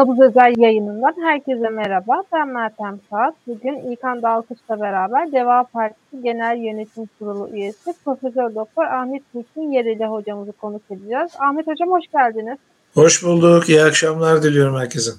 Nabız Özel yayınından herkese merhaba. Ben Meltem Saat. Bugün İlkan Dalkış'la beraber Deva Partisi Genel Yönetim Kurulu üyesi Profesör Doktor Ahmet Hüsnü Yerili hocamızı konuk edeceğiz. Ahmet Hocam hoş geldiniz. Hoş bulduk. İyi akşamlar diliyorum herkese.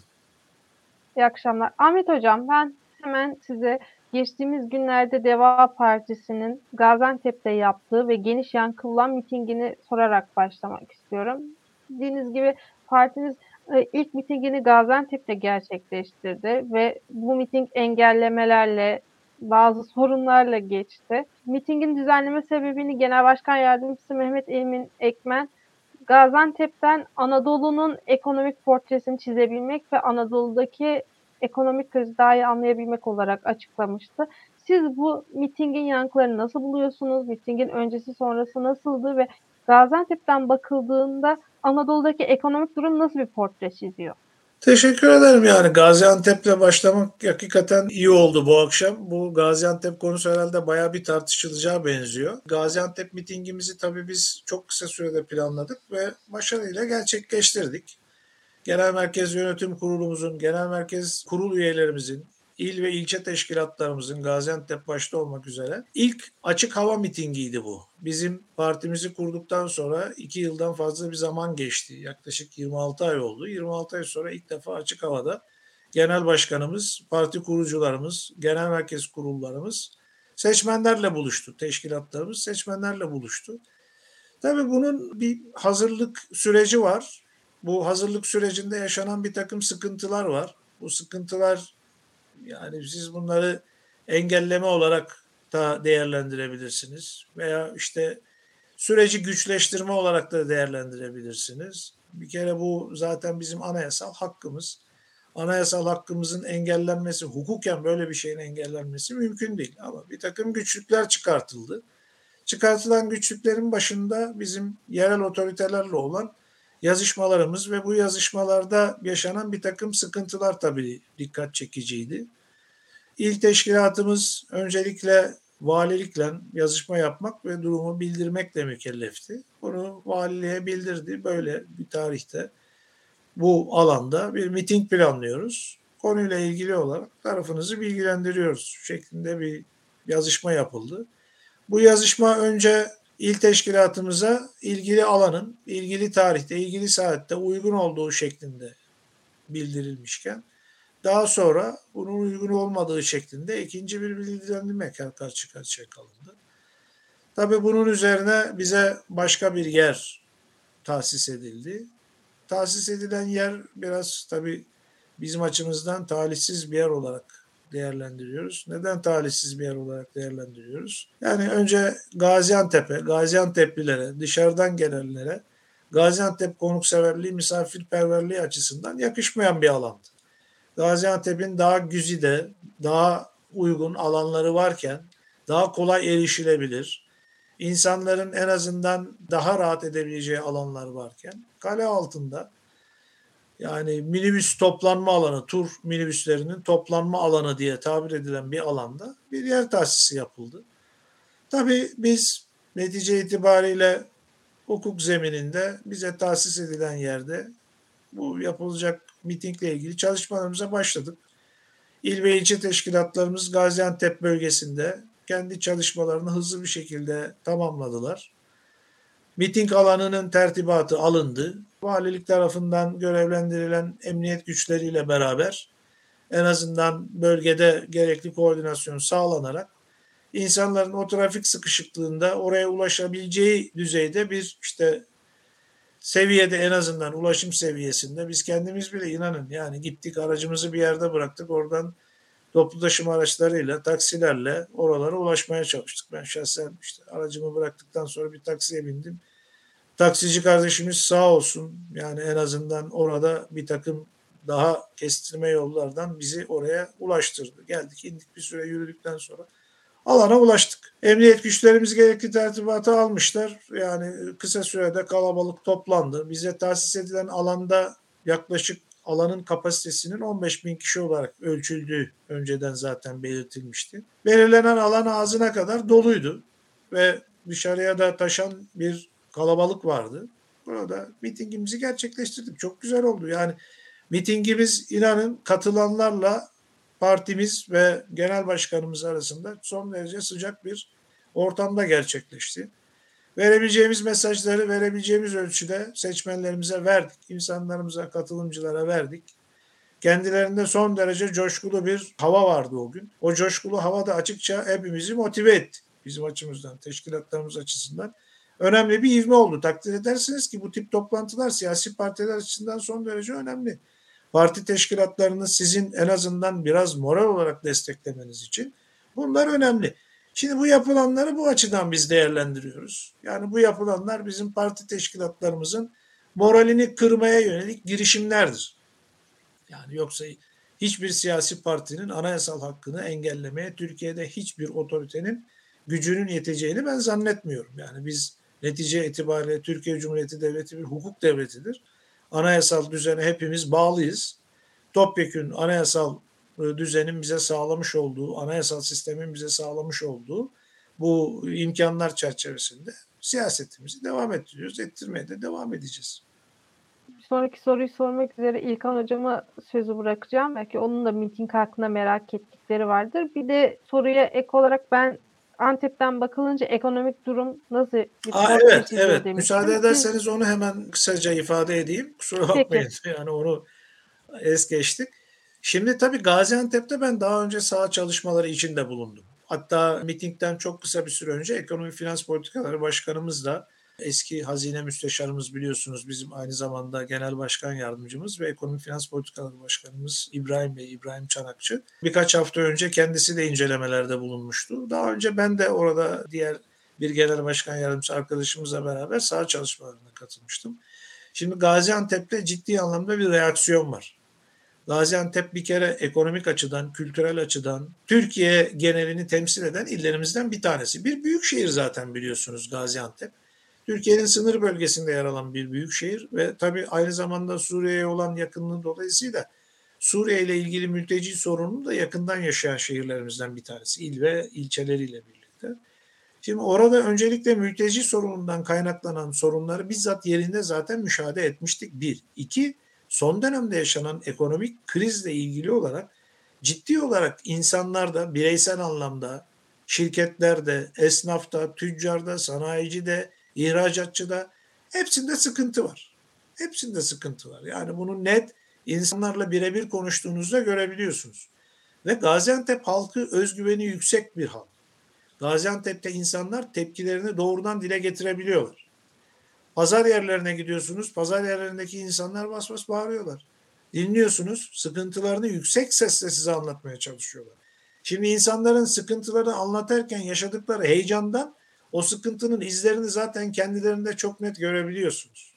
İyi akşamlar. Ahmet Hocam ben hemen size geçtiğimiz günlerde Deva Partisi'nin Gaziantep'te yaptığı ve geniş yankılan mitingini sorarak başlamak istiyorum. Bildiğiniz gibi partiniz e, ilk mitingini Gaziantep'te gerçekleştirdi ve bu miting engellemelerle bazı sorunlarla geçti. Mitingin düzenleme sebebini Genel Başkan Yardımcısı Mehmet Emin Ekmen Gaziantep'ten Anadolu'nun ekonomik portresini çizebilmek ve Anadolu'daki ekonomik krizi daha iyi anlayabilmek olarak açıklamıştı. Siz bu mitingin yankılarını nasıl buluyorsunuz? Mitingin öncesi sonrası nasıldı ve Gaziantep'ten bakıldığında Anadolu'daki ekonomik durum nasıl bir portre çiziyor? Teşekkür ederim yani Gaziantep'le başlamak hakikaten iyi oldu bu akşam. Bu Gaziantep konusu herhalde baya bir tartışılacağı benziyor. Gaziantep mitingimizi tabii biz çok kısa sürede planladık ve başarıyla gerçekleştirdik. Genel Merkez Yönetim Kurulumuzun, Genel Merkez Kurul üyelerimizin, il ve ilçe teşkilatlarımızın Gaziantep başta olmak üzere ilk açık hava mitingiydi bu. Bizim partimizi kurduktan sonra iki yıldan fazla bir zaman geçti. Yaklaşık 26 ay oldu. 26 ay sonra ilk defa açık havada genel başkanımız, parti kurucularımız, genel merkez kurullarımız seçmenlerle buluştu. Teşkilatlarımız seçmenlerle buluştu. Tabii bunun bir hazırlık süreci var. Bu hazırlık sürecinde yaşanan bir takım sıkıntılar var. Bu sıkıntılar yani siz bunları engelleme olarak da değerlendirebilirsiniz veya işte süreci güçleştirme olarak da değerlendirebilirsiniz. Bir kere bu zaten bizim anayasal hakkımız. Anayasal hakkımızın engellenmesi, hukuken böyle bir şeyin engellenmesi mümkün değil. Ama bir takım güçlükler çıkartıldı. Çıkartılan güçlüklerin başında bizim yerel otoritelerle olan yazışmalarımız ve bu yazışmalarda yaşanan bir takım sıkıntılar tabii dikkat çekiciydi. İlk teşkilatımız öncelikle valilikle yazışma yapmak ve durumu bildirmekle mükellefti. Bunu valiliğe bildirdi. Böyle bir tarihte bu alanda bir miting planlıyoruz. Konuyla ilgili olarak tarafınızı bilgilendiriyoruz şeklinde bir yazışma yapıldı. Bu yazışma önce il teşkilatımıza ilgili alanın ilgili tarihte, ilgili saatte uygun olduğu şeklinde bildirilmişken daha sonra bunun uygun olmadığı şeklinde ikinci bir bilgilendirme karşı karşıya kalındı. Tabi bunun üzerine bize başka bir yer tahsis edildi. Tahsis edilen yer biraz tabi bizim açımızdan talihsiz bir yer olarak değerlendiriyoruz. Neden talihsiz bir yer olarak değerlendiriyoruz? Yani önce Gaziantep'e, Gaziantep'lilere, dışarıdan gelenlere Gaziantep konukseverliği, misafirperverliği açısından yakışmayan bir alandı. Gaziantep'in daha güzide, daha uygun alanları varken, daha kolay erişilebilir, insanların en azından daha rahat edebileceği alanlar varken, kale altında yani minibüs toplanma alanı, tur minibüslerinin toplanma alanı diye tabir edilen bir alanda bir yer tahsisi yapıldı. Tabii biz netice itibariyle hukuk zemininde bize tahsis edilen yerde bu yapılacak mitingle ilgili çalışmalarımıza başladık. İl ve ilçe teşkilatlarımız Gaziantep bölgesinde kendi çalışmalarını hızlı bir şekilde tamamladılar. Miting alanının tertibatı alındı. Valilik tarafından görevlendirilen emniyet güçleriyle beraber en azından bölgede gerekli koordinasyon sağlanarak insanların o trafik sıkışıklığında oraya ulaşabileceği düzeyde bir işte seviyede en azından ulaşım seviyesinde biz kendimiz bile inanın yani gittik aracımızı bir yerde bıraktık oradan toplu taşıma araçlarıyla taksilerle oralara ulaşmaya çalıştık. Ben şahsen işte aracımı bıraktıktan sonra bir taksiye bindim. Taksici kardeşimiz sağ olsun yani en azından orada bir takım daha kestirme yollardan bizi oraya ulaştırdı. Geldik indik bir süre yürüdükten sonra alana ulaştık. Emniyet güçlerimiz gerekli tertibatı almışlar. Yani kısa sürede kalabalık toplandı. Bize tahsis edilen alanda yaklaşık alanın kapasitesinin 15 bin kişi olarak ölçüldüğü önceden zaten belirtilmişti. Belirlenen alan ağzına kadar doluydu ve dışarıya da taşan bir kalabalık vardı. Burada mitingimizi gerçekleştirdik. Çok güzel oldu. Yani Mitingimiz inanın katılanlarla partimiz ve genel başkanımız arasında son derece sıcak bir ortamda gerçekleşti. Verebileceğimiz mesajları verebileceğimiz ölçüde seçmenlerimize verdik, insanlarımıza, katılımcılara verdik. Kendilerinde son derece coşkulu bir hava vardı o gün. O coşkulu hava da açıkça hepimizi motive etti. Bizim açımızdan, teşkilatlarımız açısından. Önemli bir ivme oldu. Takdir edersiniz ki bu tip toplantılar siyasi partiler açısından son derece önemli. Parti teşkilatlarını sizin en azından biraz moral olarak desteklemeniz için bunlar önemli. Şimdi bu yapılanları bu açıdan biz değerlendiriyoruz. Yani bu yapılanlar bizim parti teşkilatlarımızın moralini kırmaya yönelik girişimlerdir. Yani yoksa hiçbir siyasi partinin anayasal hakkını engellemeye Türkiye'de hiçbir otoritenin gücünün yeteceğini ben zannetmiyorum. Yani biz netice itibariyle Türkiye Cumhuriyeti Devleti bir hukuk devletidir. Anayasal düzene hepimiz bağlıyız. Topyekün anayasal e, düzenin bize sağlamış olduğu, anayasal sistemin bize sağlamış olduğu bu imkanlar çerçevesinde siyasetimizi devam ettiriyoruz. Ettirmeye de devam edeceğiz. Sonraki soruyu sormak üzere İlkan Hocam'a sözü bırakacağım. Belki onun da miting hakkında merak ettikleri vardır. Bir de soruya ek olarak ben Antep'ten bakılınca ekonomik durum nasıl bir Aa, Evet, evet. Müsaade ederseniz onu hemen kısaca ifade edeyim. Kusura bakmayın. Peki. Yani onu es geçtik. Şimdi tabii Gaziantep'te ben daha önce saha çalışmaları içinde bulundum. Hatta mitingden çok kısa bir süre önce Ekonomi Finans Politikaları Başkanımız da eski hazine müsteşarımız biliyorsunuz bizim aynı zamanda genel başkan yardımcımız ve ekonomi finans politikaları başkanımız İbrahim Bey, İbrahim Çanakçı. Birkaç hafta önce kendisi de incelemelerde bulunmuştu. Daha önce ben de orada diğer bir genel başkan yardımcısı arkadaşımızla beraber saha çalışmalarına katılmıştım. Şimdi Gaziantep'te ciddi anlamda bir reaksiyon var. Gaziantep bir kere ekonomik açıdan, kültürel açıdan Türkiye genelini temsil eden illerimizden bir tanesi. Bir büyük şehir zaten biliyorsunuz Gaziantep. Türkiye'nin sınır bölgesinde yer alan bir büyük şehir ve tabii aynı zamanda Suriye'ye olan yakınlığı dolayısıyla Suriye ile ilgili mülteci sorununu da yakından yaşayan şehirlerimizden bir tanesi il ve ilçeleriyle birlikte. Şimdi orada öncelikle mülteci sorunundan kaynaklanan sorunları bizzat yerinde zaten müşahede etmiştik. Bir. iki son dönemde yaşanan ekonomik krizle ilgili olarak ciddi olarak insanlar da bireysel anlamda şirketlerde, esnafta, tüccarda, sanayicide, ihracatçıda hepsinde sıkıntı var. Hepsinde sıkıntı var. Yani bunu net insanlarla birebir konuştuğunuzda görebiliyorsunuz. Ve Gaziantep halkı özgüveni yüksek bir halk. Gaziantep'te insanlar tepkilerini doğrudan dile getirebiliyorlar. Pazar yerlerine gidiyorsunuz. Pazar yerlerindeki insanlar bas bas bağırıyorlar. Dinliyorsunuz. Sıkıntılarını yüksek sesle size anlatmaya çalışıyorlar. Şimdi insanların sıkıntılarını anlatırken yaşadıkları heyecandan o sıkıntının izlerini zaten kendilerinde çok net görebiliyorsunuz.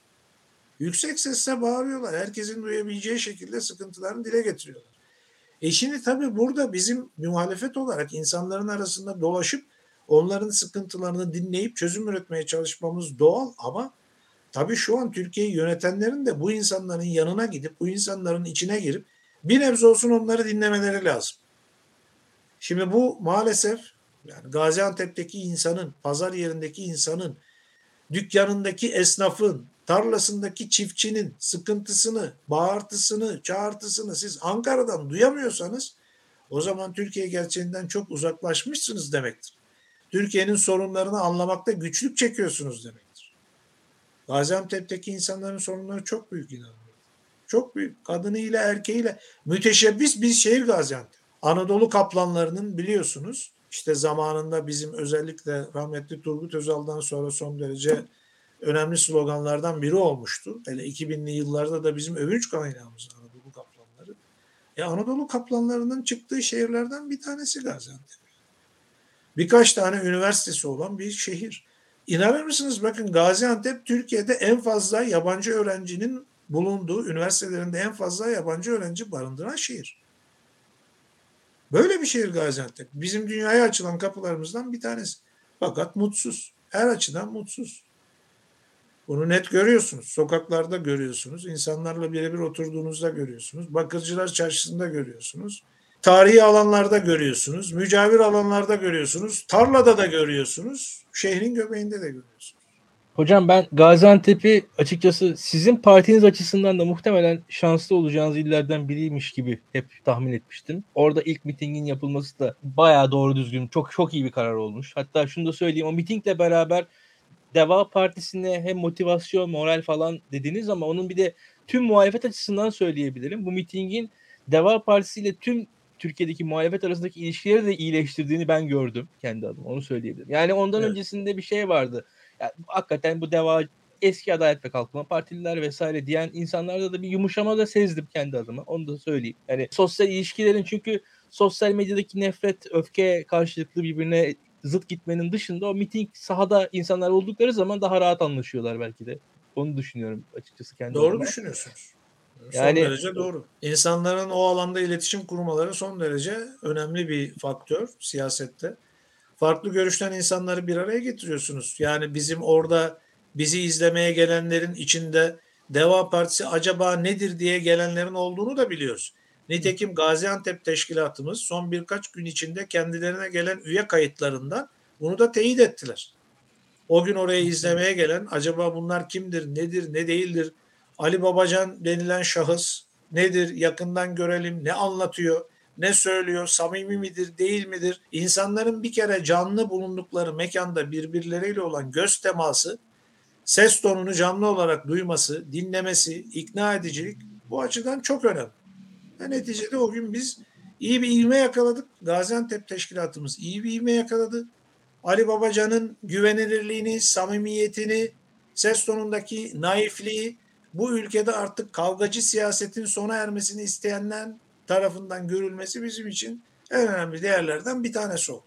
Yüksek sesle bağırıyorlar. Herkesin duyabileceği şekilde sıkıntılarını dile getiriyorlar. E şimdi tabii burada bizim muhalefet olarak insanların arasında dolaşıp onların sıkıntılarını dinleyip çözüm üretmeye çalışmamız doğal ama tabii şu an Türkiye'yi yönetenlerin de bu insanların yanına gidip bu insanların içine girip bir nebze olsun onları dinlemeleri lazım. Şimdi bu maalesef yani Gaziantep'teki insanın, pazar yerindeki insanın, dükkanındaki esnafın, tarlasındaki çiftçinin sıkıntısını, bağırtısını, çağırtısını siz Ankara'dan duyamıyorsanız o zaman Türkiye gerçeğinden çok uzaklaşmışsınız demektir. Türkiye'nin sorunlarını anlamakta güçlük çekiyorsunuz demektir. Gaziantep'teki insanların sorunları çok büyük inanıyorum. Çok büyük. Kadınıyla erkeğiyle müteşebbis bir şehir Gaziantep. Anadolu kaplanlarının biliyorsunuz işte zamanında bizim özellikle rahmetli Turgut Özal'dan sonra son derece önemli sloganlardan biri olmuştu. Hele 2000'li yıllarda da bizim övünç kaynağımız Anadolu kaplanları. E Anadolu kaplanlarının çıktığı şehirlerden bir tanesi Gaziantep. Birkaç tane üniversitesi olan bir şehir. İnanır mısınız bakın Gaziantep Türkiye'de en fazla yabancı öğrencinin bulunduğu üniversitelerinde en fazla yabancı öğrenci barındıran şehir. Böyle bir şehir Gaziantep. Bizim dünyaya açılan kapılarımızdan bir tanesi. Fakat mutsuz. Her açıdan mutsuz. Bunu net görüyorsunuz. Sokaklarda görüyorsunuz. İnsanlarla birebir oturduğunuzda görüyorsunuz. Bakırcılar çarşısında görüyorsunuz. Tarihi alanlarda görüyorsunuz. Mücavir alanlarda görüyorsunuz. Tarlada da görüyorsunuz. Şehrin göbeğinde de görüyorsunuz. Hocam ben Gaziantep'i açıkçası sizin partiniz açısından da muhtemelen şanslı olacağınız illerden biriymiş gibi hep tahmin etmiştim. Orada ilk mitingin yapılması da bayağı doğru düzgün, çok çok iyi bir karar olmuş. Hatta şunu da söyleyeyim, o mitingle beraber Deva Partisi'ne hem motivasyon, moral falan dediniz ama onun bir de tüm muhalefet açısından söyleyebilirim. Bu mitingin Deva Partisi ile tüm Türkiye'deki muhalefet arasındaki ilişkileri de iyileştirdiğini ben gördüm kendi adıma. Onu söyleyebilirim. Yani ondan evet. öncesinde bir şey vardı. Yani hakikaten bu deva eski Adalet ve Kalkınma Partililer vesaire diyen insanlarda da bir yumuşama da sezdim kendi adıma. Onu da söyleyeyim. Yani sosyal ilişkilerin çünkü sosyal medyadaki nefret, öfke karşılıklı birbirine zıt gitmenin dışında o miting sahada insanlar oldukları zaman daha rahat anlaşıyorlar belki de. Onu düşünüyorum açıkçası kendi Doğru adıma. düşünüyorsunuz. Yani, son derece doğru. İnsanların o alanda iletişim kurmaları son derece önemli bir faktör siyasette. Farklı görüşten insanları bir araya getiriyorsunuz. Yani bizim orada bizi izlemeye gelenlerin içinde Deva Partisi acaba nedir diye gelenlerin olduğunu da biliyoruz. Nitekim Gaziantep teşkilatımız son birkaç gün içinde kendilerine gelen üye kayıtlarından bunu da teyit ettiler. O gün oraya izlemeye gelen acaba bunlar kimdir, nedir, ne değildir? Ali Babacan denilen şahıs nedir? Yakından görelim. Ne anlatıyor? Ne söylüyor? Samimi midir, değil midir? İnsanların bir kere canlı bulundukları mekanda birbirleriyle olan göz teması, ses tonunu canlı olarak duyması, dinlemesi, ikna edicilik bu açıdan çok önemli. Ve neticede o gün biz iyi bir ivme yakaladık. Gaziantep teşkilatımız iyi bir ivme yakaladı. Ali Babacan'ın güvenilirliğini, samimiyetini, ses tonundaki naifliği bu ülkede artık kavgacı siyasetin sona ermesini isteyenler tarafından görülmesi bizim için en önemli değerlerden bir tanesi oldu.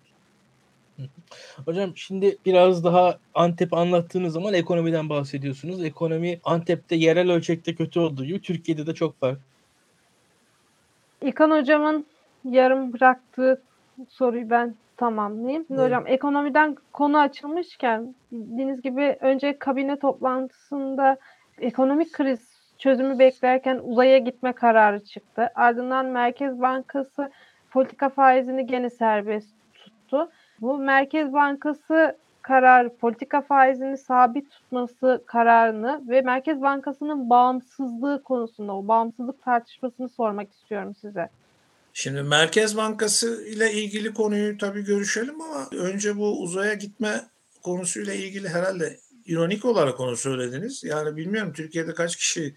Hocam şimdi biraz daha Antep anlattığınız zaman ekonomiden bahsediyorsunuz. Ekonomi Antep'te yerel ölçekte kötü olduğu gibi Türkiye'de de çok var. İlkan hocamın yarım bıraktığı soruyu ben tamamlayayım. Şimdi hocam ekonomiden konu açılmışken bildiğiniz gibi önce kabine toplantısında ekonomik kriz çözümü beklerken uzaya gitme kararı çıktı. Ardından Merkez Bankası politika faizini gene serbest tuttu. Bu Merkez Bankası karar politika faizini sabit tutması kararını ve Merkez Bankası'nın bağımsızlığı konusunda o bağımsızlık tartışmasını sormak istiyorum size. Şimdi Merkez Bankası ile ilgili konuyu tabii görüşelim ama önce bu uzaya gitme konusuyla ilgili herhalde ironik olarak onu söylediniz. Yani bilmiyorum Türkiye'de kaç kişi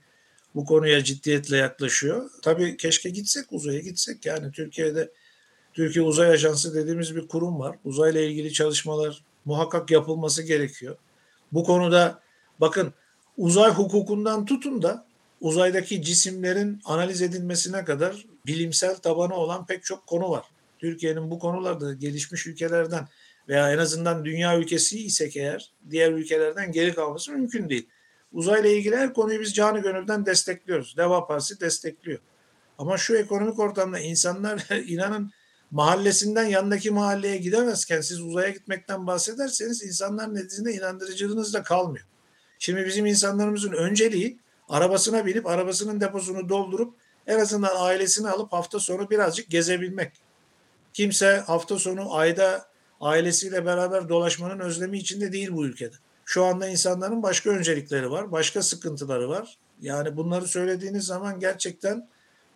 bu konuya ciddiyetle yaklaşıyor. Tabii keşke gitsek uzaya gitsek. Yani Türkiye'de Türkiye Uzay Ajansı dediğimiz bir kurum var. Uzayla ilgili çalışmalar muhakkak yapılması gerekiyor. Bu konuda bakın uzay hukukundan tutun da uzaydaki cisimlerin analiz edilmesine kadar bilimsel tabanı olan pek çok konu var. Türkiye'nin bu konularda gelişmiş ülkelerden veya en azından dünya ülkesi isek eğer diğer ülkelerden geri kalması mümkün değil. Uzayla ilgili her konuyu biz canı gönülden destekliyoruz. Deva Partisi destekliyor. Ama şu ekonomik ortamda insanlar inanın mahallesinden yanındaki mahalleye gidemezken siz uzaya gitmekten bahsederseniz insanlar nezdinde inandırıcılığınız da kalmıyor. Şimdi bizim insanlarımızın önceliği arabasına binip arabasının deposunu doldurup en azından ailesini alıp hafta sonu birazcık gezebilmek. Kimse hafta sonu ayda ailesiyle beraber dolaşmanın özlemi içinde değil bu ülkede. Şu anda insanların başka öncelikleri var, başka sıkıntıları var. Yani bunları söylediğiniz zaman gerçekten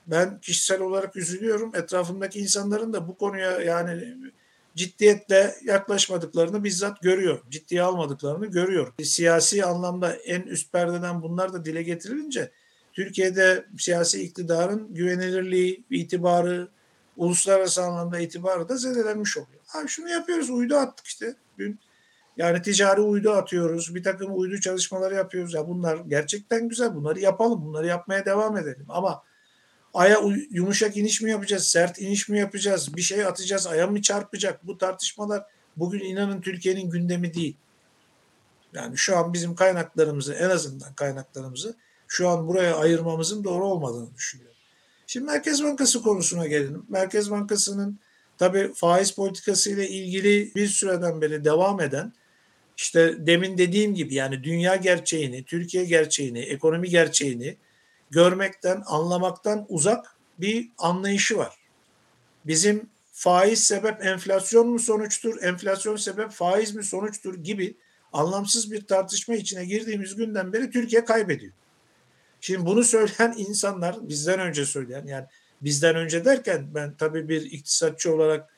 ben kişisel olarak üzülüyorum. Etrafımdaki insanların da bu konuya yani ciddiyetle yaklaşmadıklarını bizzat görüyor. Ciddiye almadıklarını görüyor. Siyasi anlamda en üst perdeden bunlar da dile getirilince Türkiye'de siyasi iktidarın güvenilirliği, itibarı, uluslararası anlamda itibarı da zedelenmiş oluyor. Abi şunu yapıyoruz uydu attık işte dün. Yani ticari uydu atıyoruz. Bir takım uydu çalışmaları yapıyoruz. Ya bunlar gerçekten güzel. Bunları yapalım. Bunları yapmaya devam edelim. Ama aya yumuşak iniş mi yapacağız? Sert iniş mi yapacağız? Bir şey atacağız. Aya mı çarpacak? Bu tartışmalar bugün inanın Türkiye'nin gündemi değil. Yani şu an bizim kaynaklarımızı en azından kaynaklarımızı şu an buraya ayırmamızın doğru olmadığını düşünüyorum. Şimdi Merkez Bankası konusuna gelelim. Merkez Bankası'nın tabii faiz politikası ile ilgili bir süreden beri devam eden işte demin dediğim gibi yani dünya gerçeğini, Türkiye gerçeğini, ekonomi gerçeğini görmekten, anlamaktan uzak bir anlayışı var. Bizim faiz sebep enflasyon mu sonuçtur, enflasyon sebep faiz mi sonuçtur gibi anlamsız bir tartışma içine girdiğimiz günden beri Türkiye kaybediyor. Şimdi bunu söyleyen insanlar bizden önce söyleyen yani bizden önce derken ben tabii bir iktisatçı olarak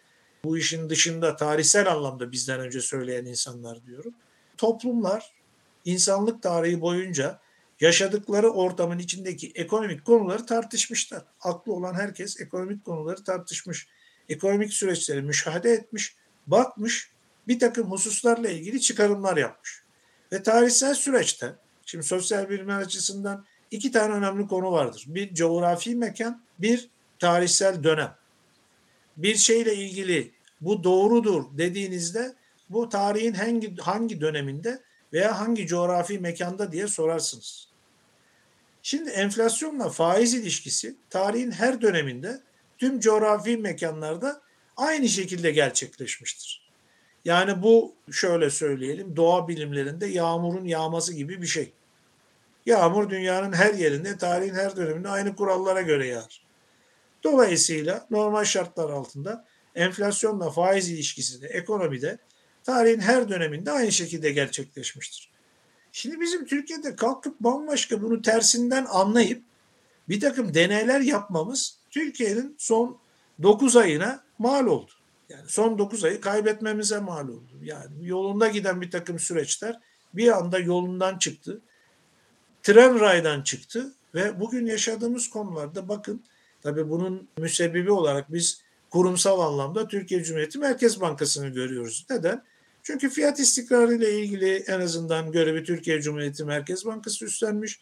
bu işin dışında tarihsel anlamda bizden önce söyleyen insanlar diyorum. Toplumlar insanlık tarihi boyunca yaşadıkları ortamın içindeki ekonomik konuları tartışmışlar. Aklı olan herkes ekonomik konuları tartışmış. Ekonomik süreçleri müşahede etmiş, bakmış, bir takım hususlarla ilgili çıkarımlar yapmış. Ve tarihsel süreçte, şimdi sosyal bilimler açısından iki tane önemli konu vardır. Bir coğrafi mekan, bir tarihsel dönem. Bir şeyle ilgili bu doğrudur dediğinizde bu tarihin hangi hangi döneminde veya hangi coğrafi mekanda diye sorarsınız. Şimdi enflasyonla faiz ilişkisi tarihin her döneminde tüm coğrafi mekanlarda aynı şekilde gerçekleşmiştir. Yani bu şöyle söyleyelim doğa bilimlerinde yağmurun yağması gibi bir şey. Yağmur dünyanın her yerinde tarihin her döneminde aynı kurallara göre yağar. Dolayısıyla normal şartlar altında enflasyonla faiz ilişkisi de ekonomide tarihin her döneminde aynı şekilde gerçekleşmiştir. Şimdi bizim Türkiye'de kalkıp bambaşka bunu tersinden anlayıp bir takım deneyler yapmamız Türkiye'nin son 9 ayına mal oldu. Yani son 9 ayı kaybetmemize mal oldu. Yani yolunda giden bir takım süreçler bir anda yolundan çıktı. Tren raydan çıktı ve bugün yaşadığımız konularda bakın tabii bunun müsebbibi olarak biz kurumsal anlamda Türkiye Cumhuriyeti Merkez Bankası'nı görüyoruz. Neden? Çünkü fiyat istikrarı ile ilgili en azından görevi Türkiye Cumhuriyeti Merkez Bankası üstlenmiş.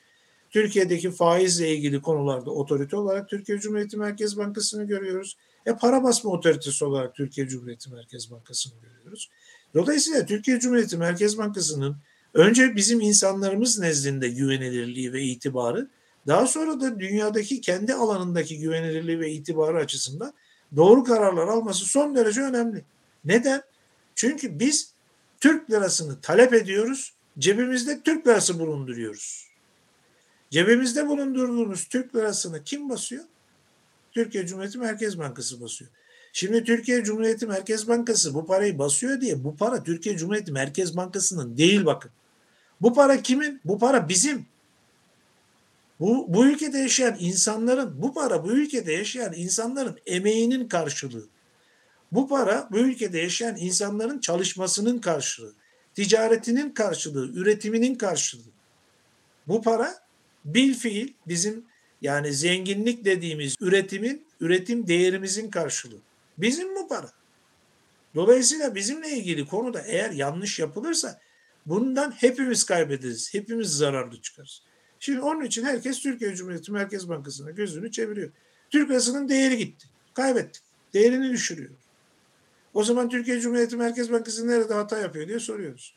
Türkiye'deki faizle ilgili konularda otorite olarak Türkiye Cumhuriyeti Merkez Bankası'nı görüyoruz. E para basma otoritesi olarak Türkiye Cumhuriyeti Merkez Bankası'nı görüyoruz. Dolayısıyla Türkiye Cumhuriyeti Merkez Bankası'nın önce bizim insanlarımız nezdinde güvenilirliği ve itibarı, daha sonra da dünyadaki kendi alanındaki güvenilirliği ve itibarı açısından doğru kararlar alması son derece önemli. Neden? Çünkü biz Türk lirasını talep ediyoruz, cebimizde Türk lirası bulunduruyoruz. Cebimizde bulundurduğumuz Türk lirasını kim basıyor? Türkiye Cumhuriyeti Merkez Bankası basıyor. Şimdi Türkiye Cumhuriyeti Merkez Bankası bu parayı basıyor diye bu para Türkiye Cumhuriyeti Merkez Bankası'nın değil bakın. Bu para kimin? Bu para bizim. Bu, bu ülkede yaşayan insanların, bu para bu ülkede yaşayan insanların emeğinin karşılığı. Bu para bu ülkede yaşayan insanların çalışmasının karşılığı, ticaretinin karşılığı, üretiminin karşılığı. Bu para bil fiil bizim yani zenginlik dediğimiz üretimin, üretim değerimizin karşılığı. Bizim bu para. Dolayısıyla bizimle ilgili konuda eğer yanlış yapılırsa bundan hepimiz kaybederiz. Hepimiz zararlı çıkarız. Şimdi onun için herkes Türkiye Cumhuriyeti Merkez Bankası'na gözünü çeviriyor. Türk lirasının değeri gitti. Kaybettik. Değerini düşürüyor. O zaman Türkiye Cumhuriyeti Merkez Bankası nerede hata yapıyor diye soruyoruz.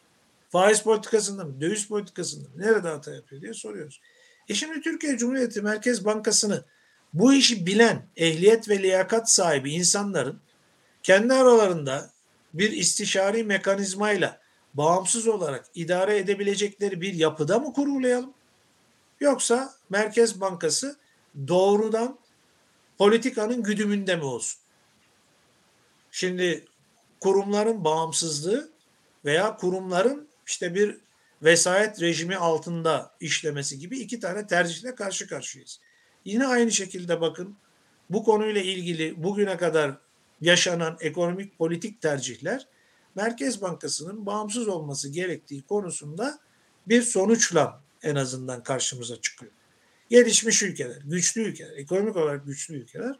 Faiz politikasında mı, döviz politikasında mı, nerede hata yapıyor diye soruyoruz. E şimdi Türkiye Cumhuriyeti Merkez Bankası'nı bu işi bilen, ehliyet ve liyakat sahibi insanların kendi aralarında bir istişari mekanizmayla bağımsız olarak idare edebilecekleri bir yapıda mı kurulayalım? Yoksa Merkez Bankası doğrudan politikanın güdümünde mi olsun? Şimdi kurumların bağımsızlığı veya kurumların işte bir vesayet rejimi altında işlemesi gibi iki tane tercihle karşı karşıyayız. Yine aynı şekilde bakın bu konuyla ilgili bugüne kadar yaşanan ekonomik politik tercihler Merkez Bankası'nın bağımsız olması gerektiği konusunda bir sonuçla en azından karşımıza çıkıyor. Gelişmiş ülkeler, güçlü ülkeler, ekonomik olarak güçlü ülkeler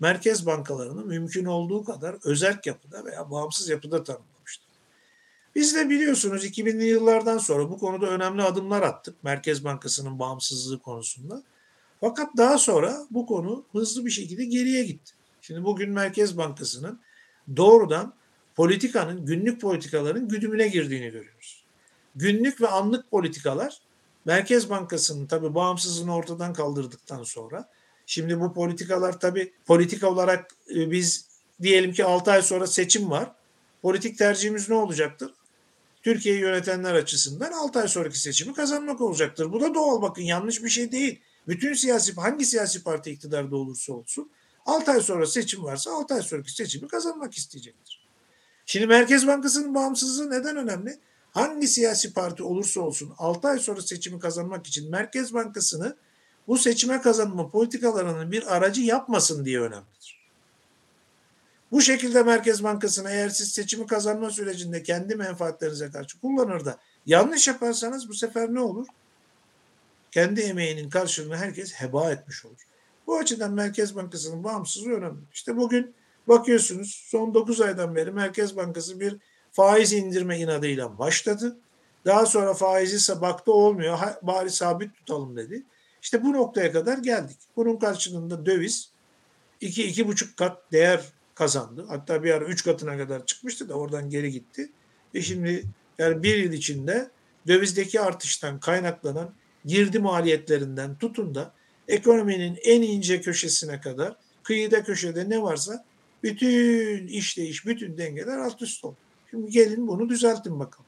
merkez bankalarını mümkün olduğu kadar özerk yapıda veya bağımsız yapıda tanımlamıştır. Biz de biliyorsunuz 2000'li yıllardan sonra bu konuda önemli adımlar attık Merkez Bankası'nın bağımsızlığı konusunda. Fakat daha sonra bu konu hızlı bir şekilde geriye gitti. Şimdi bugün Merkez Bankası'nın doğrudan politikanın, günlük politikaların güdümüne girdiğini görüyoruz. Günlük ve anlık politikalar Merkez Bankası'nın tabi bağımsızlığını ortadan kaldırdıktan sonra şimdi bu politikalar tabi politika olarak e, biz diyelim ki 6 ay sonra seçim var. Politik tercihimiz ne olacaktır? Türkiye'yi yönetenler açısından 6 ay sonraki seçimi kazanmak olacaktır. Bu da doğal bakın yanlış bir şey değil. Bütün siyasi hangi siyasi parti iktidarda olursa olsun 6 ay sonra seçim varsa 6 ay sonraki seçimi kazanmak isteyecektir. Şimdi Merkez Bankası'nın bağımsızlığı neden önemli? Hangi siyasi parti olursa olsun 6 ay sonra seçimi kazanmak için Merkez Bankası'nı bu seçime kazanma politikalarının bir aracı yapmasın diye önemlidir. Bu şekilde Merkez Bankası'nı eğer siz seçimi kazanma sürecinde kendi menfaatlerinize karşı kullanır da yanlış yaparsanız bu sefer ne olur? Kendi emeğinin karşılığını herkes heba etmiş olur. Bu açıdan Merkez Bankası'nın bağımsızlığı önemli. İşte bugün bakıyorsunuz son 9 aydan beri Merkez Bankası bir faiz indirme inadıyla başladı. Daha sonra faizi ise baktı olmuyor bari sabit tutalım dedi. İşte bu noktaya kadar geldik. Bunun karşılığında döviz 2-2,5 kat değer kazandı. Hatta bir ara 3 katına kadar çıkmıştı da oradan geri gitti. Ve şimdi yani bir yıl içinde dövizdeki artıştan kaynaklanan girdi maliyetlerinden tutun da ekonominin en ince köşesine kadar kıyıda köşede ne varsa bütün işleyiş, bütün dengeler alt üst oldu. Şimdi gelin bunu düzeltin bakalım.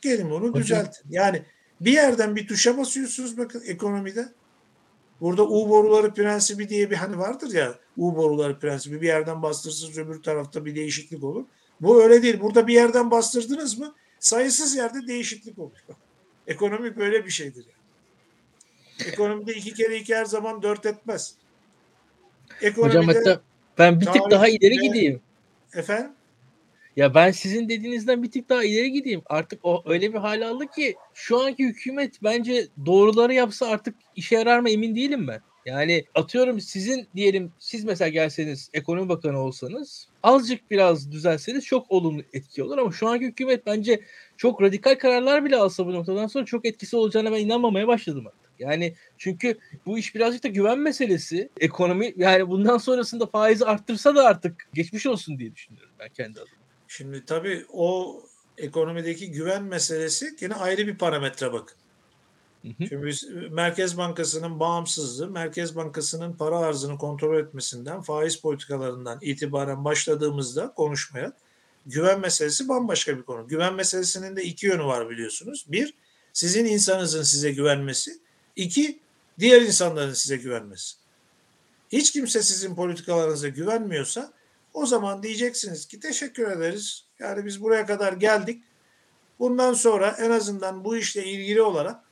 Gelin bunu Hocam. düzeltin. Yani bir yerden bir tuşa basıyorsunuz bakın ekonomide. Burada U boruları prensibi diye bir hani vardır ya U boruları prensibi bir yerden bastırırsınız öbür tarafta bir değişiklik olur. Bu öyle değil. Burada bir yerden bastırdınız mı sayısız yerde değişiklik oluyor. Ekonomi böyle bir şeydir. Yani. Ekonomide iki kere iki her zaman dört etmez. Ekonomide, Hocam hatta ben bir tık daha ileri gideyim. Efendim? Ya ben sizin dediğinizden bir tık daha ileri gideyim. Artık o öyle bir hal aldı ki şu anki hükümet bence doğruları yapsa artık işe yarar mı emin değilim ben. Yani atıyorum sizin diyelim siz mesela gelseniz ekonomi bakanı olsanız azıcık biraz düzelseniz çok olumlu etki olur ama şu anki hükümet bence çok radikal kararlar bile alsa bu noktadan sonra çok etkisi olacağına ben inanmamaya başladım artık. Yani çünkü bu iş birazcık da güven meselesi. Ekonomi yani bundan sonrasında faizi arttırsa da artık geçmiş olsun diye düşünüyorum ben kendi adıma. Şimdi tabii o ekonomideki güven meselesi yine ayrı bir parametre bakın. Şimdi biz Merkez Bankası'nın bağımsızlığı, Merkez Bankası'nın para arzını kontrol etmesinden, faiz politikalarından itibaren başladığımızda konuşmaya güven meselesi bambaşka bir konu. Güven meselesinin de iki yönü var biliyorsunuz. Bir, sizin insanınızın size güvenmesi. İki, diğer insanların size güvenmesi. Hiç kimse sizin politikalarınıza güvenmiyorsa o zaman diyeceksiniz ki teşekkür ederiz. Yani biz buraya kadar geldik. Bundan sonra en azından bu işle ilgili olarak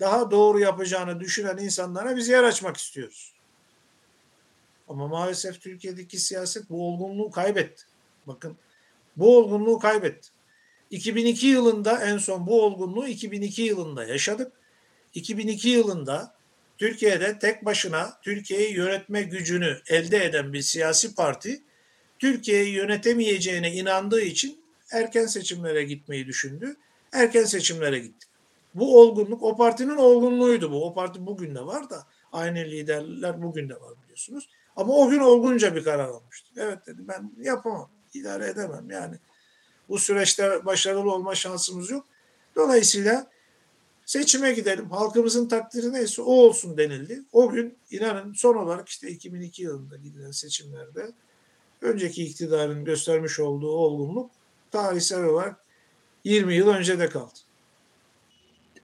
daha doğru yapacağını düşünen insanlara biz yer açmak istiyoruz. Ama maalesef Türkiye'deki siyaset bu olgunluğu kaybetti. Bakın bu olgunluğu kaybetti. 2002 yılında en son bu olgunluğu 2002 yılında yaşadık. 2002 yılında Türkiye'de tek başına Türkiye'yi yönetme gücünü elde eden bir siyasi parti Türkiye'yi yönetemeyeceğine inandığı için erken seçimlere gitmeyi düşündü. Erken seçimlere gittik. Bu olgunluk o partinin olgunluğuydu bu. O parti bugün de var da aynı liderler bugün de var biliyorsunuz. Ama o gün olgunca bir karar almıştı. Evet dedi ben yapamam, idare edemem yani. Bu süreçte başarılı olma şansımız yok. Dolayısıyla seçime gidelim. Halkımızın takdiri neyse o olsun denildi. O gün inanın son olarak işte 2002 yılında gidilen seçimlerde önceki iktidarın göstermiş olduğu olgunluk tarihsel olarak 20 yıl önce de kaldı.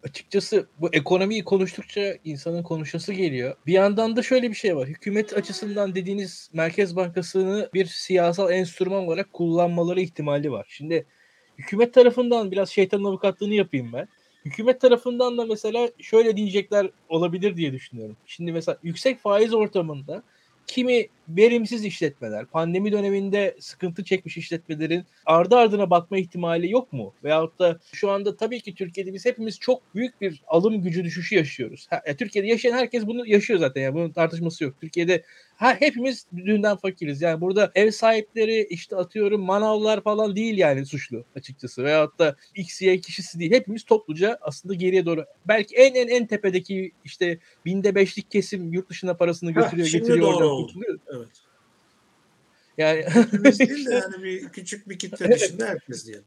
Açıkçası bu ekonomiyi konuştukça insanın konuşası geliyor. Bir yandan da şöyle bir şey var. Hükümet açısından dediğiniz Merkez Bankası'nı bir siyasal enstrüman olarak kullanmaları ihtimali var. Şimdi hükümet tarafından biraz şeytanın avukatlığını yapayım ben. Hükümet tarafından da mesela şöyle diyecekler olabilir diye düşünüyorum. Şimdi mesela yüksek faiz ortamında kimi verimsiz işletmeler, pandemi döneminde sıkıntı çekmiş işletmelerin ardı ardına batma ihtimali yok mu? Veyahut da şu anda tabii ki Türkiye'de biz hepimiz çok büyük bir alım gücü düşüşü yaşıyoruz. Ha, e, Türkiye'de yaşayan herkes bunu yaşıyor zaten yani bunun tartışması yok. Türkiye'de ha, hepimiz dünden fakiriz. Yani burada ev sahipleri işte atıyorum manavlar falan değil yani suçlu açıkçası. Veyahut da X, Y kişisi değil. Hepimiz topluca aslında geriye doğru. Belki en en en tepedeki işte binde beşlik kesim yurt dışına parasını götürüyor ha, getiriyor oradan kurtuluyor. Evet. Yani Hepimiz değil de yani bir küçük bir kitle dışında herkes diyelim.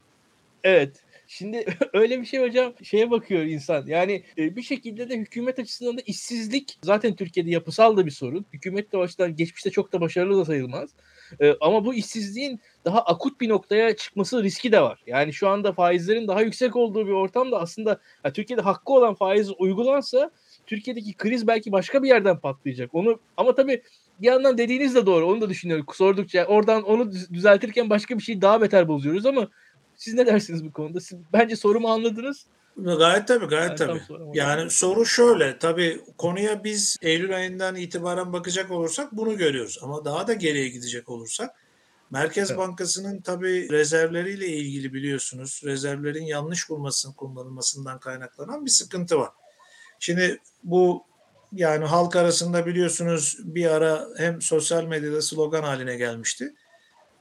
Evet. Şimdi öyle bir şey hocam şeye bakıyor insan. Yani e, bir şekilde de hükümet açısından da işsizlik zaten Türkiye'de yapısal da bir sorun. Hükümet de baştan geçmişte çok da başarılı da sayılmaz. E, ama bu işsizliğin daha akut bir noktaya çıkması riski de var. Yani şu anda faizlerin daha yüksek olduğu bir ortamda aslında ya Türkiye'de hakkı olan faiz uygulansa Türkiye'deki kriz belki başka bir yerden patlayacak. Onu ama tabii bir yandan dediğiniz de doğru. Onu da düşünüyorum. Sordukça oradan onu düzeltirken başka bir şey daha beter bozuyoruz ama Siz ne dersiniz bu konuda? Siz, bence sorumu anladınız. Gayet tabii gayet yani tabii. Yani soru şöyle tabii konuya biz Eylül ayından itibaren bakacak olursak bunu görüyoruz. Ama daha da geriye gidecek olursak Merkez evet. Bankası'nın tabii rezervleriyle ilgili biliyorsunuz rezervlerin yanlış kullanılmasından kaynaklanan bir sıkıntı var. Şimdi bu yani halk arasında biliyorsunuz bir ara hem sosyal medyada slogan haline gelmişti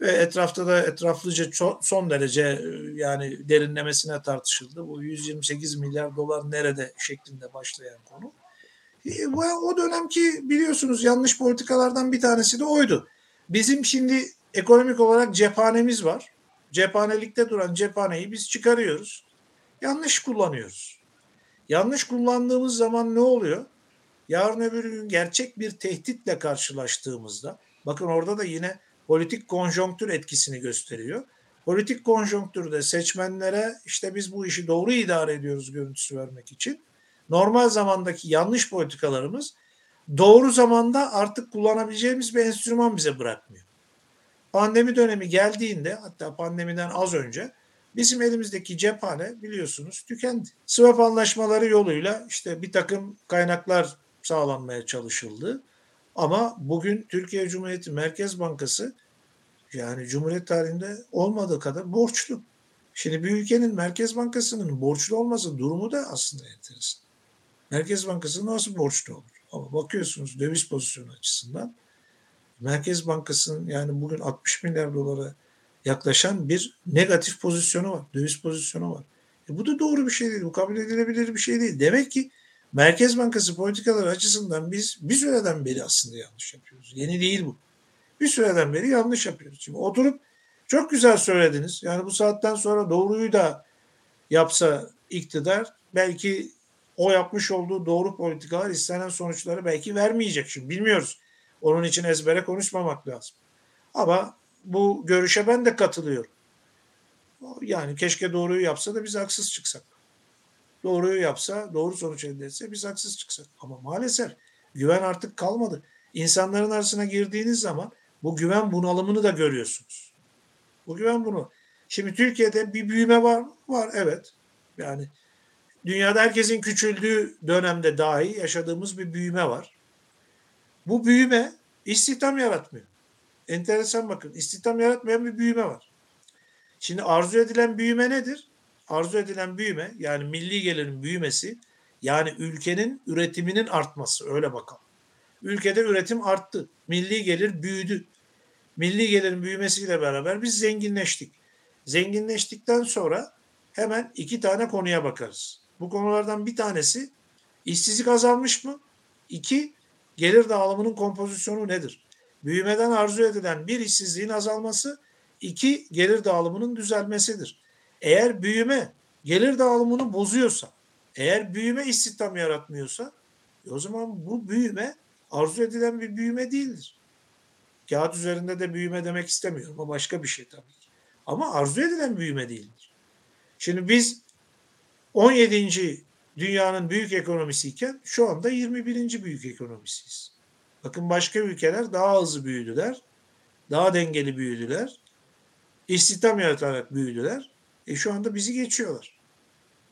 ve etrafta da etraflıca son derece e, yani derinlemesine tartışıldı. Bu 128 milyar dolar nerede şeklinde başlayan konu. E, o dönemki biliyorsunuz yanlış politikalardan bir tanesi de oydu. Bizim şimdi ekonomik olarak cephanemiz var. Cephanelikte duran cephaneyi biz çıkarıyoruz. Yanlış kullanıyoruz. Yanlış kullandığımız zaman ne oluyor? Yarın öbür gün gerçek bir tehditle karşılaştığımızda bakın orada da yine politik konjonktür etkisini gösteriyor. Politik konjonktürde seçmenlere işte biz bu işi doğru idare ediyoruz görüntüsü vermek için normal zamandaki yanlış politikalarımız doğru zamanda artık kullanabileceğimiz bir enstrüman bize bırakmıyor. Pandemi dönemi geldiğinde hatta pandemiden az önce bizim elimizdeki cephane biliyorsunuz tükendi. Swap anlaşmaları yoluyla işte bir takım kaynaklar sağlanmaya çalışıldı. Ama bugün Türkiye Cumhuriyeti Merkez Bankası yani Cumhuriyet tarihinde olmadığı kadar borçlu. Şimdi bir ülkenin Merkez Bankası'nın borçlu olması durumu da aslında enteresan. Merkez Bankası nasıl borçlu olur? Ama bakıyorsunuz döviz pozisyonu açısından Merkez Bankası'nın yani bugün 60 milyar dolara yaklaşan bir negatif pozisyonu var. Döviz pozisyonu var. E bu da doğru bir şey değil. Bu kabul edilebilir bir şey değil. Demek ki Merkez Bankası politikaları açısından biz bir süreden beri aslında yanlış yapıyoruz. Yeni değil bu. Bir süreden beri yanlış yapıyoruz. Şimdi oturup çok güzel söylediniz. Yani bu saatten sonra doğruyu da yapsa iktidar belki o yapmış olduğu doğru politikalar istenen sonuçları belki vermeyecek. Şimdi bilmiyoruz. Onun için ezbere konuşmamak lazım. Ama bu görüşe ben de katılıyorum. Yani keşke doğruyu yapsa da biz haksız çıksak. Doğruyu yapsa, doğru sonuç elde etse biz haksız çıksak. Ama maalesef güven artık kalmadı. İnsanların arasına girdiğiniz zaman bu güven bunalımını da görüyorsunuz. Bu güven bunu. Şimdi Türkiye'de bir büyüme var mı? Var evet. Yani dünyada herkesin küçüldüğü dönemde dahi yaşadığımız bir büyüme var. Bu büyüme istihdam yaratmıyor. Enteresan bakın. istihdam yaratmayan bir büyüme var. Şimdi arzu edilen büyüme nedir? Arzu edilen büyüme yani milli gelirin büyümesi yani ülkenin üretiminin artması öyle bakalım. Ülkede üretim arttı. Milli gelir büyüdü. Milli gelirin büyümesiyle beraber biz zenginleştik. Zenginleştikten sonra hemen iki tane konuya bakarız. Bu konulardan bir tanesi işsizlik azalmış mı? İki, gelir dağılımının kompozisyonu nedir? Büyümeden arzu edilen bir işsizliğin azalması, iki gelir dağılımının düzelmesidir. Eğer büyüme gelir dağılımını bozuyorsa, eğer büyüme istihdam yaratmıyorsa, o zaman bu büyüme arzu edilen bir büyüme değildir. Kağıt üzerinde de büyüme demek istemiyorum. O başka bir şey tabii ki. Ama arzu edilen büyüme değildir. Şimdi biz 17. dünyanın büyük ekonomisiyken şu anda 21. büyük ekonomisiyiz. Bakın başka ülkeler daha hızlı büyüdüler. Daha dengeli büyüdüler. İstihdam yaratarak büyüdüler. E şu anda bizi geçiyorlar.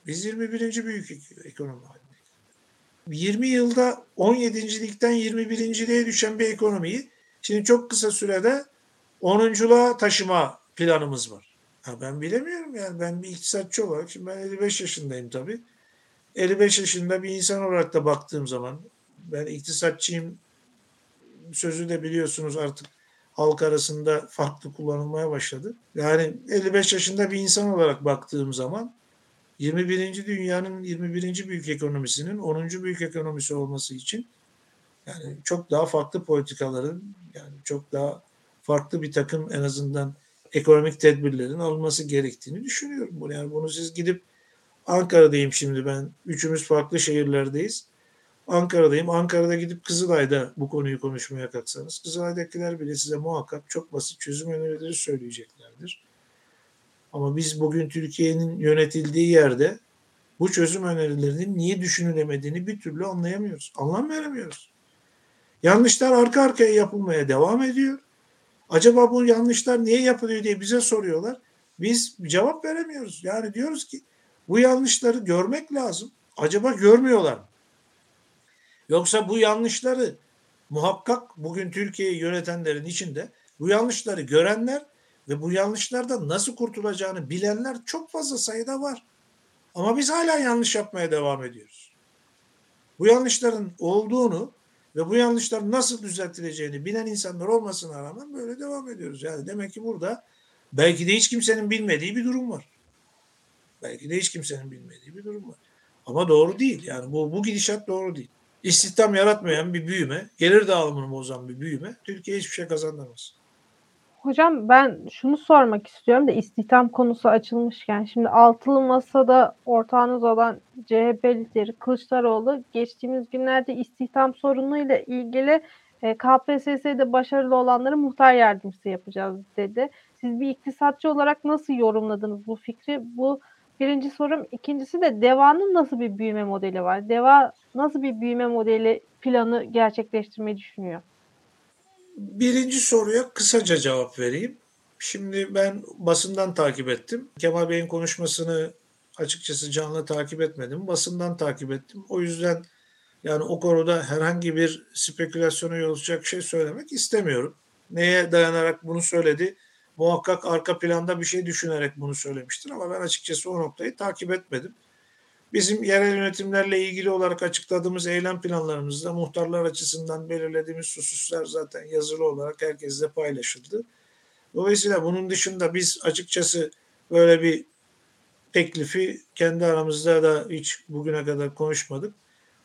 Biz 21. büyük ekonomi halindeyiz. 20 yılda 17.likten 21.liğe düşen bir ekonomiyi şimdi çok kısa sürede 10'unculuğa taşıma planımız var. Ha ben bilemiyorum yani ben bir iktisatçı olarak şimdi ben 55 yaşındayım tabii. 55 yaşında bir insan olarak da baktığım zaman ben iktisatçıyım sözü de biliyorsunuz artık halk arasında farklı kullanılmaya başladı. Yani 55 yaşında bir insan olarak baktığım zaman 21. dünyanın 21. büyük ekonomisinin 10. büyük ekonomisi olması için yani çok daha farklı politikaların yani çok daha farklı bir takım en azından ekonomik tedbirlerin alınması gerektiğini düşünüyorum. Yani bunu siz gidip Ankara'dayım şimdi ben. Üçümüz farklı şehirlerdeyiz. Ankara'dayım. Ankara'da gidip Kızılay'da bu konuyu konuşmaya kalksanız Kızılay'dakiler bile size muhakkak çok basit çözüm önerileri söyleyeceklerdir. Ama biz bugün Türkiye'nin yönetildiği yerde bu çözüm önerilerinin niye düşünülemediğini bir türlü anlayamıyoruz. Anlam veremiyoruz. Yanlışlar arka arkaya yapılmaya devam ediyor. Acaba bu yanlışlar niye yapılıyor diye bize soruyorlar. biz cevap veremiyoruz. Yani diyoruz ki bu yanlışları görmek lazım. Acaba görmüyorlar mı? Yoksa bu yanlışları muhakkak bugün Türkiye'yi yönetenlerin içinde bu yanlışları görenler ve bu yanlışlardan nasıl kurtulacağını bilenler çok fazla sayıda var. Ama biz hala yanlış yapmaya devam ediyoruz. Bu yanlışların olduğunu ve bu yanlışların nasıl düzeltileceğini bilen insanlar olmasına rağmen böyle devam ediyoruz. Yani demek ki burada belki de hiç kimsenin bilmediği bir durum var. Belki de hiç kimsenin bilmediği bir durum var. Ama doğru değil. Yani bu, bu gidişat doğru değil. İstihdam yaratmayan bir büyüme, gelir dağılımını bozan bir büyüme Türkiye hiçbir şey kazanamaz. Hocam ben şunu sormak istiyorum da istihdam konusu açılmışken şimdi altılı masada ortağınız olan CHP lideri Kılıçdaroğlu geçtiğimiz günlerde istihdam sorunuyla ilgili e, KPSS'de başarılı olanları muhtar yardımcısı yapacağız dedi. Siz bir iktisatçı olarak nasıl yorumladınız bu fikri? Bu birinci sorum. İkincisi de DEVA'nın nasıl bir büyüme modeli var? DEVA nasıl bir büyüme modeli planı gerçekleştirmeyi düşünüyor? Birinci soruya kısaca cevap vereyim. Şimdi ben basından takip ettim. Kemal Bey'in konuşmasını açıkçası canlı takip etmedim. Basından takip ettim. O yüzden yani o konuda herhangi bir spekülasyona yol açacak şey söylemek istemiyorum. Neye dayanarak bunu söyledi? Muhakkak arka planda bir şey düşünerek bunu söylemiştir ama ben açıkçası o noktayı takip etmedim. Bizim yerel yönetimlerle ilgili olarak açıkladığımız eylem planlarımızda muhtarlar açısından belirlediğimiz hususlar zaten yazılı olarak herkesle paylaşıldı. Dolayısıyla bunun dışında biz açıkçası böyle bir teklifi kendi aramızda da hiç bugüne kadar konuşmadık.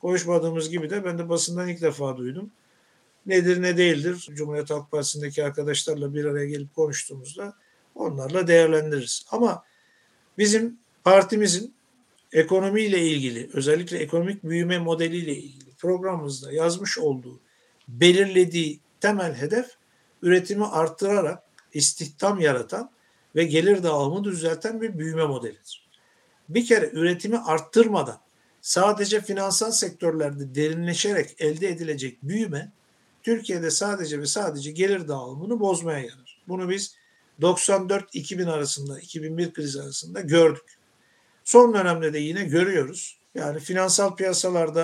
Konuşmadığımız gibi de ben de basından ilk defa duydum. Nedir ne değildir Cumhuriyet Halk Partisi'ndeki arkadaşlarla bir araya gelip konuştuğumuzda onlarla değerlendiririz. Ama bizim partimizin ekonomiyle ilgili özellikle ekonomik büyüme modeliyle ilgili programımızda yazmış olduğu belirlediği temel hedef üretimi arttırarak istihdam yaratan ve gelir dağılımını düzelten bir büyüme modelidir. Bir kere üretimi arttırmadan sadece finansal sektörlerde derinleşerek elde edilecek büyüme Türkiye'de sadece ve sadece gelir dağılımını bozmaya yarar. Bunu biz 94-2000 arasında, 2001 krizi arasında gördük. Son dönemde de yine görüyoruz. Yani finansal piyasalarda